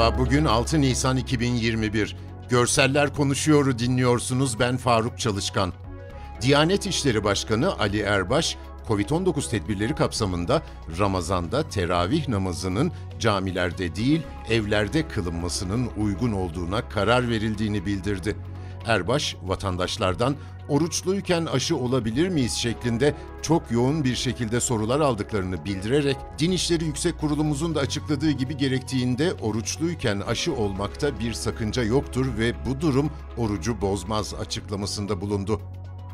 Merhaba, bugün 6 Nisan 2021. Görseller Konuşuyor'u dinliyorsunuz, ben Faruk Çalışkan. Diyanet İşleri Başkanı Ali Erbaş, Covid-19 tedbirleri kapsamında Ramazan'da teravih namazının camilerde değil, evlerde kılınmasının uygun olduğuna karar verildiğini bildirdi. Erbaş, vatandaşlardan oruçluyken aşı olabilir miyiz şeklinde çok yoğun bir şekilde sorular aldıklarını bildirerek Din İşleri Yüksek Kurulumuzun da açıkladığı gibi gerektiğinde oruçluyken aşı olmakta bir sakınca yoktur ve bu durum orucu bozmaz açıklamasında bulundu.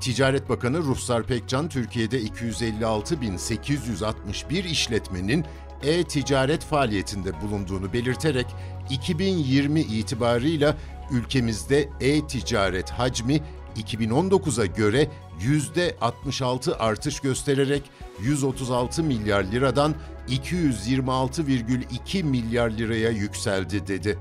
Ticaret Bakanı Ruhsar Pekcan, Türkiye'de 256.861 işletmenin e-ticaret faaliyetinde bulunduğunu belirterek 2020 itibarıyla ülkemizde e-ticaret hacmi 2019'a göre %66 artış göstererek 136 milyar liradan 226,2 milyar liraya yükseldi dedi.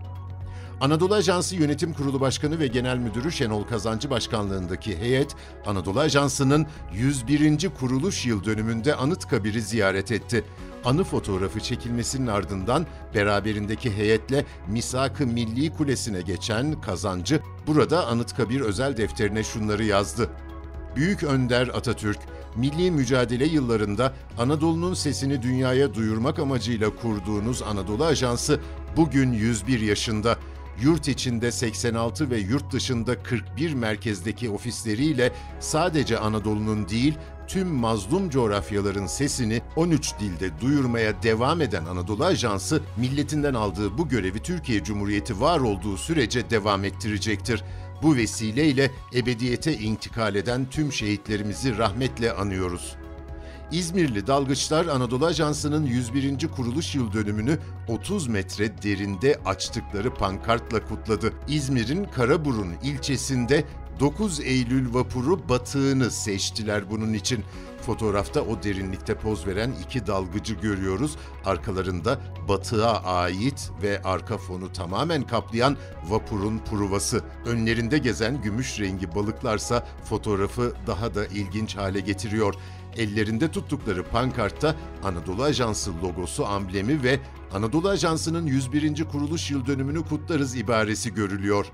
Anadolu Ajansı Yönetim Kurulu Başkanı ve Genel Müdürü Şenol Kazancı başkanlığındaki heyet, Anadolu Ajansı'nın 101. kuruluş yıl dönümünde Anıtkabir'i ziyaret etti. Anı fotoğrafı çekilmesinin ardından beraberindeki heyetle Misak-ı Milli Kulesi'ne geçen Kazancı, burada Anıtkabir özel defterine şunları yazdı. Büyük Önder Atatürk, milli mücadele yıllarında Anadolu'nun sesini dünyaya duyurmak amacıyla kurduğunuz Anadolu Ajansı bugün 101 yaşında yurt içinde 86 ve yurt dışında 41 merkezdeki ofisleriyle sadece Anadolu'nun değil, tüm mazlum coğrafyaların sesini 13 dilde duyurmaya devam eden Anadolu Ajansı, milletinden aldığı bu görevi Türkiye Cumhuriyeti var olduğu sürece devam ettirecektir. Bu vesileyle ebediyete intikal eden tüm şehitlerimizi rahmetle anıyoruz. İzmirli dalgıçlar Anadolu Ajansı'nın 101. kuruluş yıl dönümünü 30 metre derinde açtıkları pankartla kutladı. İzmir'in Karaburun ilçesinde 9 Eylül vapuru batığını seçtiler bunun için. Fotoğrafta o derinlikte poz veren iki dalgıcı görüyoruz. Arkalarında batığa ait ve arka fonu tamamen kaplayan vapurun pruvası. Önlerinde gezen gümüş rengi balıklarsa fotoğrafı daha da ilginç hale getiriyor. Ellerinde tuttukları pankartta Anadolu Ajansı logosu amblemi ve Anadolu Ajansı'nın 101. kuruluş yıl dönümünü kutlarız ibaresi görülüyor.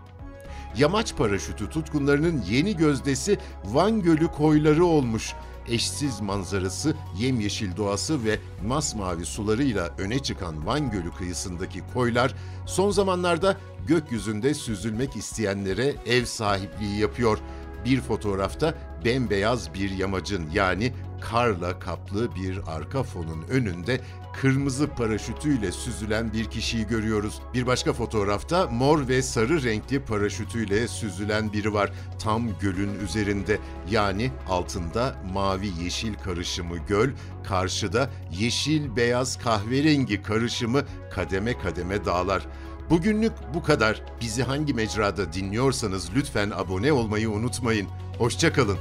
Yamaç paraşütü tutkunlarının yeni gözdesi Van Gölü koyları olmuş. Eşsiz manzarası, yemyeşil doğası ve masmavi sularıyla öne çıkan Van Gölü kıyısındaki koylar son zamanlarda gökyüzünde süzülmek isteyenlere ev sahipliği yapıyor. Bir fotoğrafta bembeyaz bir yamacın yani karla kaplı bir arka fonun önünde kırmızı paraşütüyle süzülen bir kişiyi görüyoruz. Bir başka fotoğrafta mor ve sarı renkli paraşütüyle süzülen biri var. Tam gölün üzerinde yani altında mavi yeşil karışımı göl, karşıda yeşil beyaz kahverengi karışımı kademe kademe dağlar. Bugünlük bu kadar. Bizi hangi mecrada dinliyorsanız lütfen abone olmayı unutmayın. Hoşçakalın.